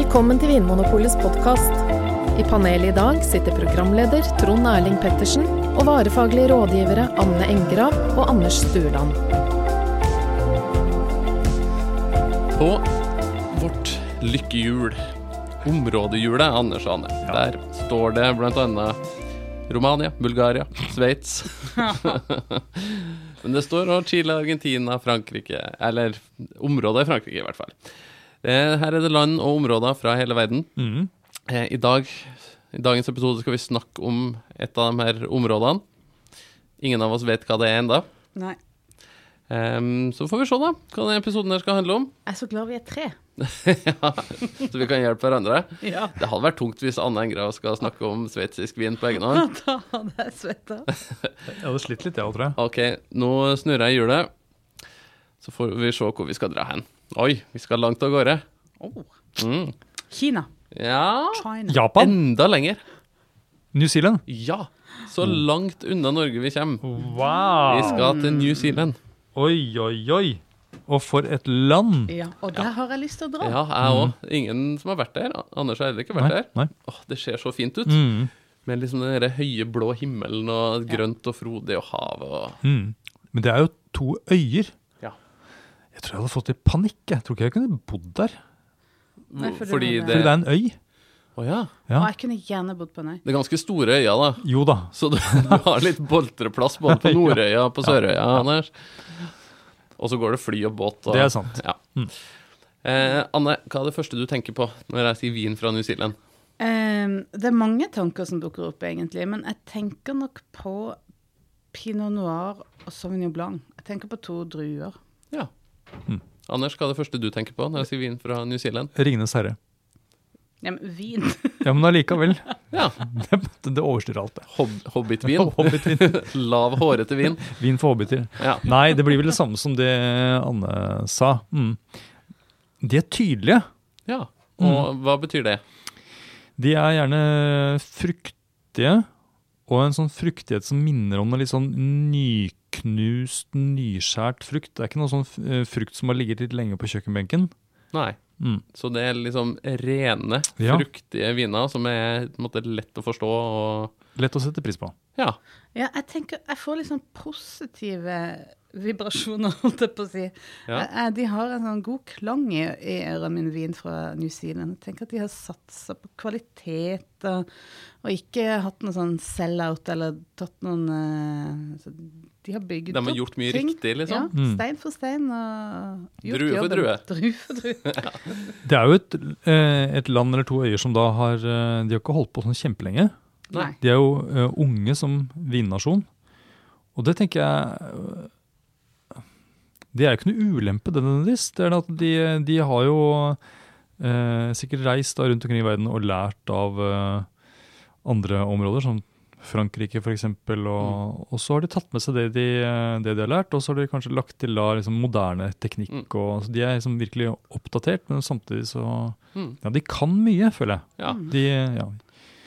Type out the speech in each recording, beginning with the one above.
Velkommen til Vinmonopolets podkast. I panelet i dag sitter programleder Trond Erling Pettersen og varefaglige rådgivere Anne Engrav og Anders Stueland. På vårt lykkehjul, områdehjulet, Anders og Anne, der står det bl.a. Romania, Bulgaria, Sveits. Men det står også Chile, Argentina, Frankrike Eller områder i Frankrike, i hvert fall. Eh, Her er det land og områder fra hele verden. Mhm. Eh, I dag, i dagens episode skal vi snakke om et av de her områdene. Ingen av oss vet hva det er ennå. Nei. så får vi se, da, hva denne episoden her skal handle om. Jeg er så glad vi er tre. ja, så vi kan hjelpe hverandre. Ja. Det hadde vært tungt hvis Anne Engra skal snakke om sveitsisk vin på egen hånd. Da hadde jeg svetta. Jeg hadde slitt litt, jeg òg, tror jeg. Ok, nå snurrer jeg hjulet. Så får vi se hvor vi skal dra hen. Oi, vi skal langt av gårde. Oh. Mm. Kina. Ja China. Japan? Enda lenger. New Zealand? Ja. Så langt unna Norge vi kommer. Wow! Vi skal til New Zealand. Oi, oi, oi. Og for et land! Ja, og der har jeg lyst til å dra. Ja, jeg òg. Ingen som har vært der. Anders har heller ikke vært Nei, der. nei. Åh, det ser så fint ut. Mm, Med liksom den høye, blå himmelen og grønt og frodig og hav og mm. Men det er jo to øyer. Ja. Jeg tror jeg hadde fått litt panikk. Jeg tror ikke jeg kunne bodd der. Nei, fordi, Fordi det Fordi det er en øy. Å ja. Ja. Og jeg kunne gjerne bodd på en øy. Det er ganske store øyer, da. Jo da. Så du, du har litt boltreplass både på Nordøya og på Sørøya, Anders. Og så går det fly og båt. Og, Det er sant. Ja. Mm. Eh, Anne, hva er det første du tenker på når jeg sier vin fra New Zealand? Um, det er mange tanker som dukker opp, egentlig. Men jeg tenker nok på pinot noir og sauvignon blanc. Jeg tenker på to druer. Ja. Mm. Anders, hva er det første du tenker på når jeg sier vin fra New Zealand? Ringenes herre. Ja, men vin. Ja, men allikevel. Ja, Det, det overstyrer alt, det. hob Hobbitvin. Hobbitvin. Lav, hårete vin. Vin for hobbiter. Ja. Nei, det blir vel det samme som det Anne sa. Mm. De er tydelige. ja. Og hva betyr det? De er gjerne fruktige, og en sånn fruktighet som minner om noe litt sånn nyknust, nyskjært frukt. Det er ikke noe sånn eh, frukt som har ligget litt lenge på kjøkkenbenken. Nei. Mm. Så det er liksom rene, Ja. fruktige viner som er på en måte, lett å forstå og Lett å sette pris på. Ja. Ja, jeg tenker Jeg får litt sånn positive vibrasjoner, holdt jeg på å si. Ja. Eh, De har en sånn god klang i, i ørene mine, vin fra New Zealand. Jeg tenker at de har satsa på kvalitet og, og ikke hatt noe sånn sell-out eller tatt noen uh, så De har bygd De har gjort mye ting. riktig, liksom. Ja, Mm. stein for stein. Og gjort Drue for drue. Drue for drue. Det er jo et, eh, et land eller to øyer som da har eh, De har ikke holdt på sånn kjempelenge. Nei. De er jo eh, unge som vinnasjon. Og det tenker jeg Det er jo ikke noe ulempe, det nødvendigvis. Det er at de, de har jo eh, sikkert reist da rundt omkring i verden og lært av eh, andre områder, som Frankrike f.eks. Og, og så har de tatt med seg det de, det de har lært, og så har de kanskje lagt til da liksom moderne teknikk. Mm. Og, så de er liksom virkelig oppdatert, men samtidig så Mm. Ja, de kan mye, føler jeg. ja. De, ja.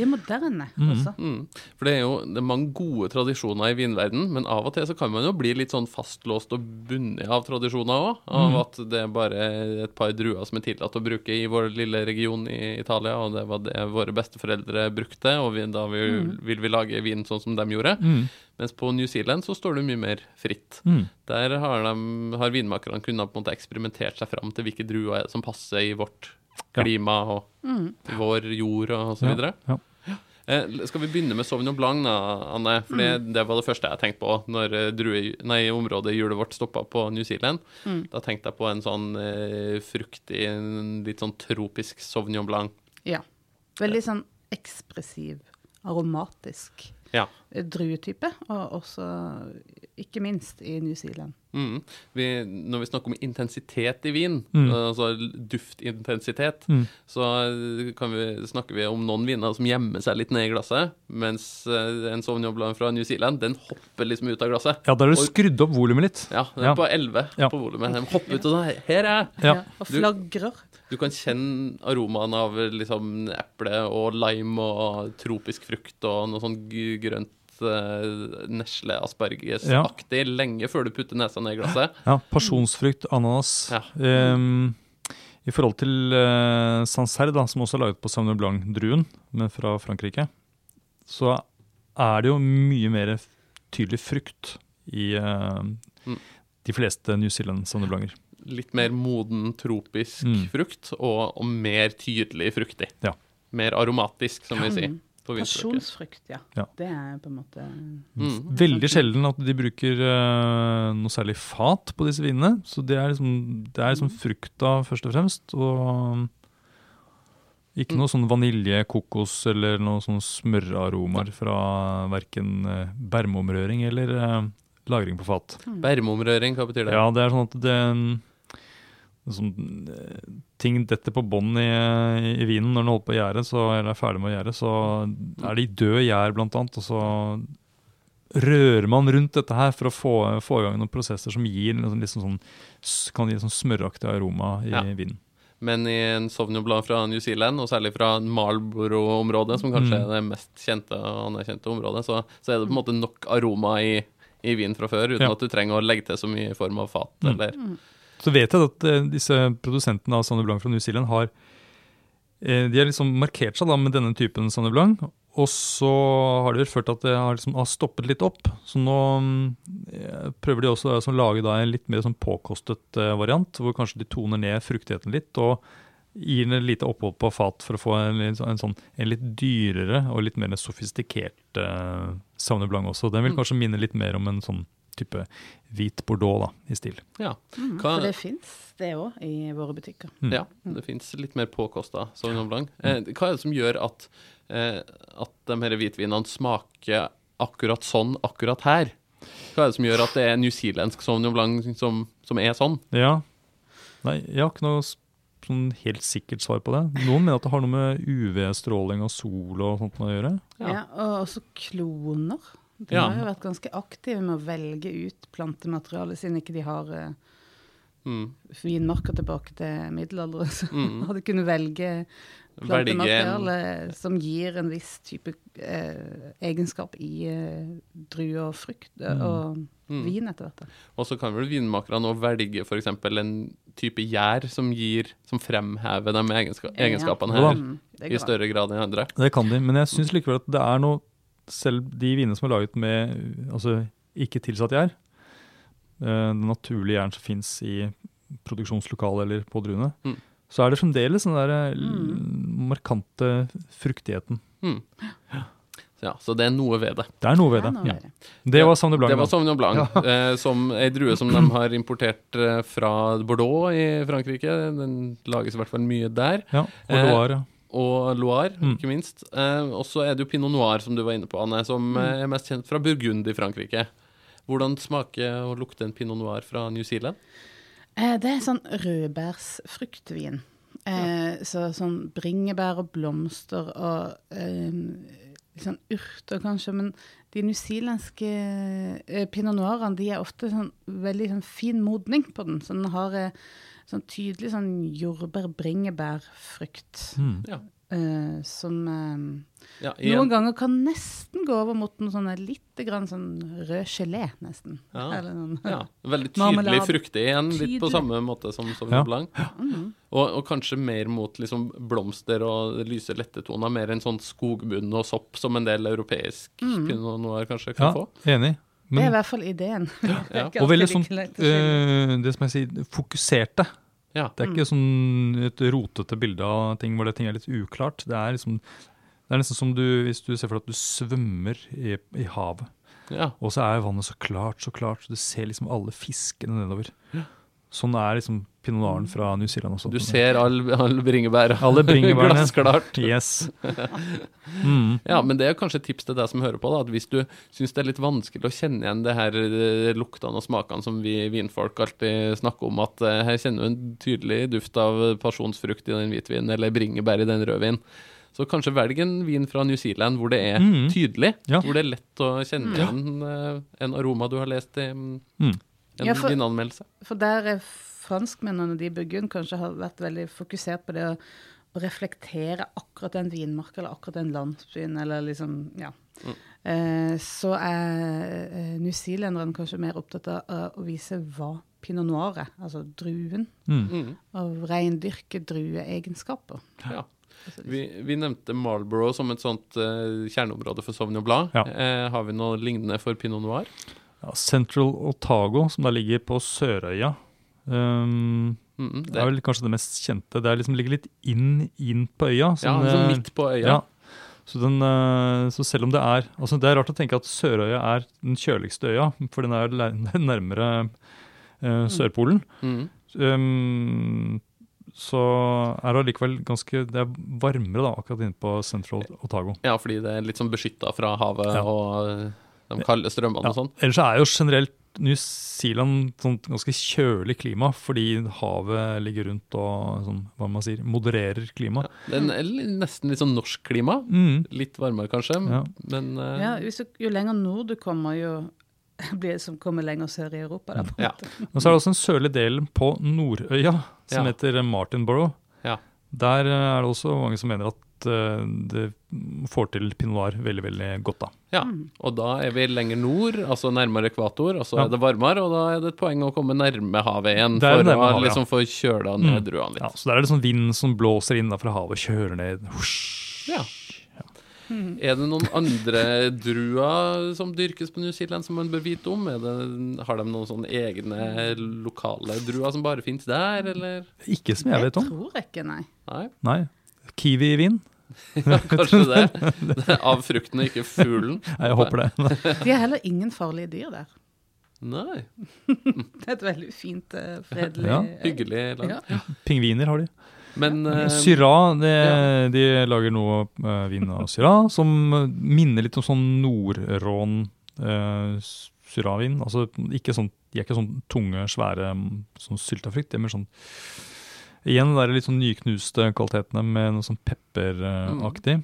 De er moderne mm. også. Mm. For det er jo det er mange gode tradisjoner i vinverden, men av og til så kan man jo bli litt sånn fastlåst og bundet av tradisjoner òg. Av Mm. at det er bare et par druer som er tillatt å bruke i vår lille region i Italia, og det var det våre besteforeldre brukte, og vi, da vi, vil vi lage vin sånn som de gjorde. Mm, Mens på New Zealand så står det mye mer fritt. mm. Der har, de, har vinmakerne kunnet på en måte eksperimentert seg fram til hvilke druer er som passer i vårt klima og Mm. vår jord og så Ja, videre. ja. Eh, skal vi begynne med Sauvignon Blanc, da, Anne? For det, det var det første jeg tenkte på når eh, drue, nei, området hjulet vårt stoppa på New Zealand. Mm. Da tenkte jeg på en sånn eh, fruktig, litt sånn tropisk Sauvignon Blanc. Ja. Veldig sånn ekspressiv, aromatisk Ja. eh, druetype, og også ikke minst i New Zealand. Mm. Vi, når vi snakker om intensitet i vin, Mm. altså duftintensitet, Mm. så eh, kan vi, snakker vi om noen viner som gjemmer seg litt ned i glasset, mens eh, en Sauvignon Blanc fra New Zealand, den hopper liksom ut av glasset. Ja, da har du skrudd opp volumet litt. Ja, den er Ja. på 11 Ja. på volumet. Den hopper ut, og sånn her er jeg! Ja. Og flagrer. Du kan kjenne aromaen av liksom eple og lime og tropisk frukt og noe sånn grønt uh, nesle-aspargesaktig lenge før du putter nesa ned i glasset. Ja, Pasjonsfrukt, ananas. Ja. Um, I forhold til uh, Sancerre, da, som også er laget på Sauvignon Blanc-druen, men fra Frankrike, så er det jo mye mer tydelig frukt i uh, Mm. de fleste New Zealand Sauvignon Blancer. Litt mer moden tropisk Mm. frukt, og, og mer tydelig fruktig. Ja. Mer aromatisk, som vi sier. Mm. Pasjonsfrukt, ja. Ja. Det er på en måte Mm. Veldig sjelden at de bruker uh, noe særlig fat på disse vinene. Så det er liksom, det er liksom frukta først og fremst. Og ikke noe sånn vanilje, kokos eller noe sånn smøraromaer fra verken uh, bermomrøring eller eh, lagring på fat. Bermomrøring, hva betyr det? Ja, det er sånn at det sånn, eh, Ting detter på bånn i, i vinen når den holder på å gjære, så, eller er ferdig med å gjære. Så er det i død gjær, blant annet. Og så rører man rundt dette her for å få, få i gang noen prosesser som gir liksom, liksom sånn, kan gi sånn smøraktig aroma i Ja. vinen. Men i en Sauvignon Blanc fra New Zealand, og særlig fra Marlboro-området, som kanskje Mm. er det mest kjente og anerkjente området, så, så er det på en måte nok aroma i, i vinen fra før, uten Ja. at du trenger å legge til så mye i form av fat. Mm. Eller, Så vet jeg at eh, disse produsentene av Sauvignon Blanc fra New Zealand har eh, De har liksom markert seg da med denne typen Sauvignon Blanc, og så har det vel ført til at det har, liksom, har stoppet litt opp. Så nå eh, prøver de også å lage da en litt mer sånn påkostet variant, hvor kanskje de toner ned fruktigheten litt og gir den et lite opphold på fat for å få en, litt sånn- en, sånn, en litt dyrere og litt mer sofistikert uh, Sauvignon Blanc også. Den vil Mm. kanskje minne litt mer om en sånn type hvit bordeaux da, i stil. ja. Mm, Hva- For det fins det òg i våre butikker. Mm. ja, det fins litt mer påkosta Sauvignon Blanc. Eh, hva er det som gjør at, eh, at de her hvitvinene smaker akkurat sånn akkurat her? Hva er det som gjør at det er newzealandsk Sauvignon Blanc som, som er sånn? Ja. Nei, jeg har ikke noe sånn helt sikkert svar på det. Noen mener at det har noe med UV-stråling og sol og sånt å gjøre. Ja. Ja. og også kloner. De Ja. har jo vært ganske aktive med å velge ut plantemateriale, siden ikke de har uh, Mm. vinmarker tilbake til middelalderen. Så Mm. hadde kunnet velge plantematerialet en som gir en viss type uh, egenskap i uh, drue og frukt eh, Mm. og Mm. vin etter hvert. Og så kan vel vinmakerne nå velge f.eks. en type gjær som gir, som fremhever de egenska egenskapene Ja. her Mm, i større grad enn andre. Det kan de, men jeg syns likevel at det er noe Selv de vinene som er laget med altså, ikke tilsatt gjær, eh, den naturlige gjæren som fins i produksjonslokalet eller på druene, Mm. så er det fremdeles den der eh, Mm. markante fruktigheten. Mm. Ja, så det er noe ved det. Det er noe ved det. det. Ja. er det. Det var Sauvignon Blanc. Det var. Sauvignon Blanc, eh, som ei drue som de har importert fra Bordeaux i Frankrike. Den lages i hvert fall mye der. Ja, Bordeaux, Eh, ja. Og Loire, Mm. ikke minst. Eh, og så er det jo Pinot Noir, som du var inne på, Anne, som mm. er mest kjent fra Burgund i Frankrike. Hvordan smaker og lukter en Pinot Noir fra New Zealand? Eh, det er sånn rødbærsfruktvin. Eh, Så sånn bringebær og blomster og eh, sånn urter kanskje. Men de newzealandske eh, pinot noirene de er ofte sånn veldig sånn fin modning på den. Så den har eh, sånn tydelig sånn jordbær-bringebærfrukt. Mm. Ja. Uh, som uh, Ja, noen ganger kan nesten gå over mot noe sånn litt grann sånn rød gelé, nesten. Ja. Eller sånn. ja, veldig tydelig Marmelade. fruktig igjen, litt på samme måte som Sauvignon Ja. Blanc. Mm. Og, og kanskje mer mot liksom blomster og lyse, lette toner. Mer enn sånn skogbunn og sopp som en del europeisk Mm. pinot noe kanskje kan ja, få. enig. Det er i hvert fall ideen. Ja. og veldig sånn eh, Det som jeg sier, fokuserte. Ja. Det er ikke sånn et rotete bilde av ting hvor det ting er litt uklart. Det er liksom det er nesten som du, hvis du ser for deg at du svømmer i, i havet, ja. og så er vannet så klart, så klart, så du ser liksom alle fiskene nedover. Sånn er liksom pinot noiren fra New Zealand også. Du ser alle all bringebær. Alle bringebærene. Glassklart. Yes. Mm. Ja, men det er kanskje et tips til deg som hører på, da, at hvis du syns det er litt vanskelig å kjenne igjen det her eh, luktene og smakene som vi vinfolk alltid snakker om, at eh, her kjenner du en tydelig duft av pasjonsfrukt i den hvitvinen, eller bringebær i den rødvinen, så kanskje velg en vin fra New Zealand hvor det er Mhm. tydelig, Ja. hvor det er lett å kjenne igjen mm. en aroma du har lest i mm, Mm. en Ja, for- vinanmeldelse. For der er franskmennene de i Burgund kanskje har vært veldig fokusert på det å, å reflektere akkurat den vinmarka eller akkurat den landsbyen, eller liksom Ja. Mm. Eh, så er eh, newzealenderne kanskje mer opptatt av å vise hva pinot noir, er, altså druen, Mm. Mm, av reindyrke drueegenskaper. ja. Vi, vi nevnte Marlborough som et sånt uh, kjerneområde for Sauvignon Blanc. Ja. Uh, har vi noe lignende for Pinot Noir? Ja, Central Otago, som da ligger på Sørøya. Um, Mm, det er vel kanskje det mest kjente. Det liksom ligger litt inn, inn på øya. ja, sånn, sånn eh, midt på øya. Ja. Så, den, eh, så selv om det er altså Det er rart å tenke at Sørøya er den kjøligste øya, for den er nærmere uh, Sørpolen. Mm. Um, så er det allikevel ganske Det er varmere da, akkurat inne på Central Otago. ja, fordi det er litt sånn beskytta fra havet Ja. og de kalde strømmene Ja. og sånn. Ellers er jo generelt New Zealand sånn ganske kjølig klima, fordi havet ligger rundt og sånn, hva man sier, modererer klima. Det er nesten litt sånn norsk klima. Mm. Litt varmere kanskje, Ja. men uh... Ja, hvis du, jo lenger nord du kommer, jo blir det som kommer lenger sør i Europa. Da, Ja. Men så er det også en sørlig del på Nordøya som Ja. heter Martinborough. Ja. Der er det også mange som mener at eh, det får til pinot noir veldig, veldig godt. da. Ja, og da er vi lenger nord, altså nærmere ekvator, og så Ja. er det varmere, og da er det et poeng å komme nærme havet igjen for å havet, ja. liksom få kjøla ned druene litt. Ja, så der er det sånn vind som blåser inn da fra havet og kjører ned. Husj. Ja. Er det noen andre druer som dyrkes på New Zealand som man bør vite om? Er det, har de noen sånne egne lokale druer som bare finnes der, eller? Ikke som jeg vet om. Jeg tror ikke, nei. Nei, Nei. Kiwi-vin? ja, kanskje det. det er av fruktene, ikke fuglen. Nei, Jeg håper det. De har heller ingen farlige dyr der. Nei, Det er et veldig fint, eh, fredelig Ja, hyggelig land. Ja. Pingviner har de. Men uh, Syrah, det, ja. de lager noe uh, vin av Syrah som eh, minner litt om sånn Nordrån uh, Syrah-vin. Altså ikke sånn, de er ikke sånn tunge, svære mm, sånn syltefrukt. De er mer sånn Igjen det er litt sånn nyknuste kvalitetene med noe sånn pepperaktig.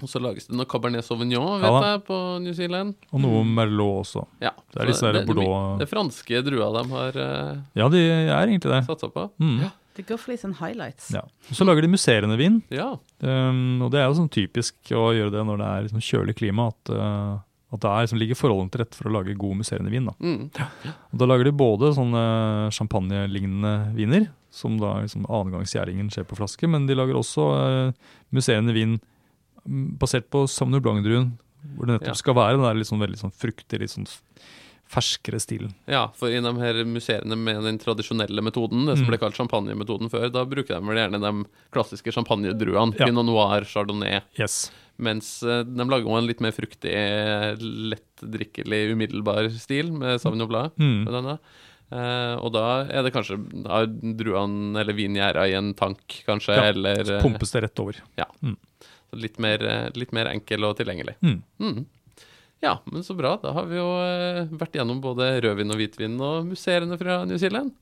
Og så lages det noe Cabernet Sauvignon, vet Ja jeg, på New Zealand. Og noe Merlot også. Ja, Det er så disse det, Bordeaux- det er franske druer de har uh, Ja, de er egentlig det. satsa på. Mm. Det går for litt sånn highlights. Ja. Og så lager de musserende vin. Ja. Um, og det er jo sånn typisk å gjøre det når det er liksom kjølig klima, at, uh, at det er, liksom, ligger forholdene til rette for å lage god musserende vin. Da. Mm. Og da lager de både sånne champagnelignende viner, som da liksom annengangsgjæringen skjer på flaske, men de lager også uh, musserende vin mm, basert på Sauvignon Blanc-druen, hvor det nettopp Ja. skal være den der sånn veldig sånn fruktig, litt sånn ferskere stilen. ja, for i de her museene med den tradisjonelle metoden, det som Mm. ble kalt champagnemetoden før, da bruker de vel gjerne de klassiske champagnedruene, Ja. Pinot Noir, Chardonnay, Yes. mens eh, de lager en litt mer fruktig, lettdrikkelig, umiddelbar stil med Sauvignon Blanc. Mm. Eh, og da er det kanskje da druene eller vingjæra i en tank, kanskje, Ja, eller Så eh, pumpes det rett over. litt, mer, eh, litt mer enkel og tilgjengelig. Mm. Mm. Ja, men så bra. Da har vi jo vært gjennom både rødvin og hvitvin og musserende fra New Zealand.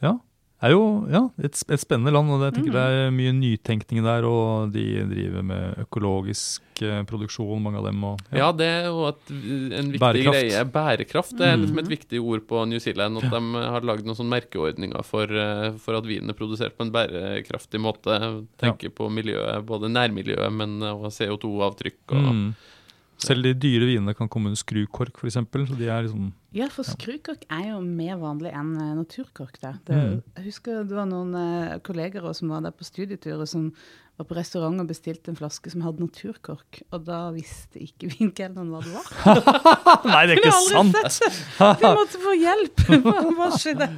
Ja. Er jo ja, et, et spennende land, og jeg tenker det er mye nytenkning der. Og de driver med økologisk eh, produksjon, mange av dem. Og, Ja, det er jo et, en viktig Bærekraft. greie. Bærekraft det er liksom et viktig ord på New Zealand. At de har lagd noen sånne merkeordninger for, eh, for at vinen er produsert på en bærekraftig måte. Tenker på miljøet, både nærmiljøet, men og CO2-avtrykk. og Mm. Selv de dyre vinene kan komme under skrukork, f.eks. Så de er liksom Ja, for skrukork er jo mer vanlig enn eh, naturkork der. Det, Mm. Jeg husker det var noen eh, kolleger som var der på studieturer, som var på restaurant og bestilte en flaske som hadde naturkork, og da visste ikke vinkelneren hva det var. Nei, det er ikke sant! sett det. Vi måtte få hjelp! Hva, skjedde?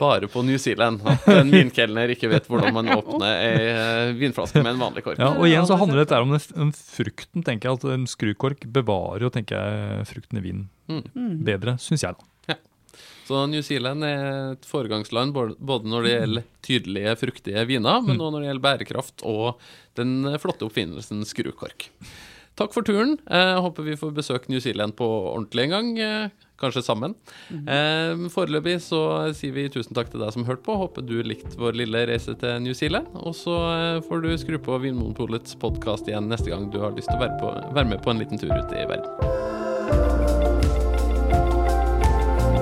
Bare på New Zealand at en vinkelner ikke vet hvordan man åpner ei eh, vinflaske med en vanlig kork. Ja, og igjen så handler dette om den, den frukten, tenker jeg. At en skrukork bevarer jo, tenker jeg, frukten i vinen Mm. bedre, syns jeg, da. Så New Zealand er et foregangsland både når det gjelder tydelige, fruktige viner, men også når det gjelder bærekraft og den flotte oppfinnelsen skrukork. Takk for turen. Jeg håper vi får besøke New Zealand på ordentlig en gang. eh, Kanskje sammen. Mm. Foreløpig så sier vi tusen takk til deg som hørte på. Håper du likte vår lille reise til New Zealand. Og så eh, får du skru på Vinmonopolets podkast igjen neste gang du har lyst til å være, på, være med på en liten tur ut i verden.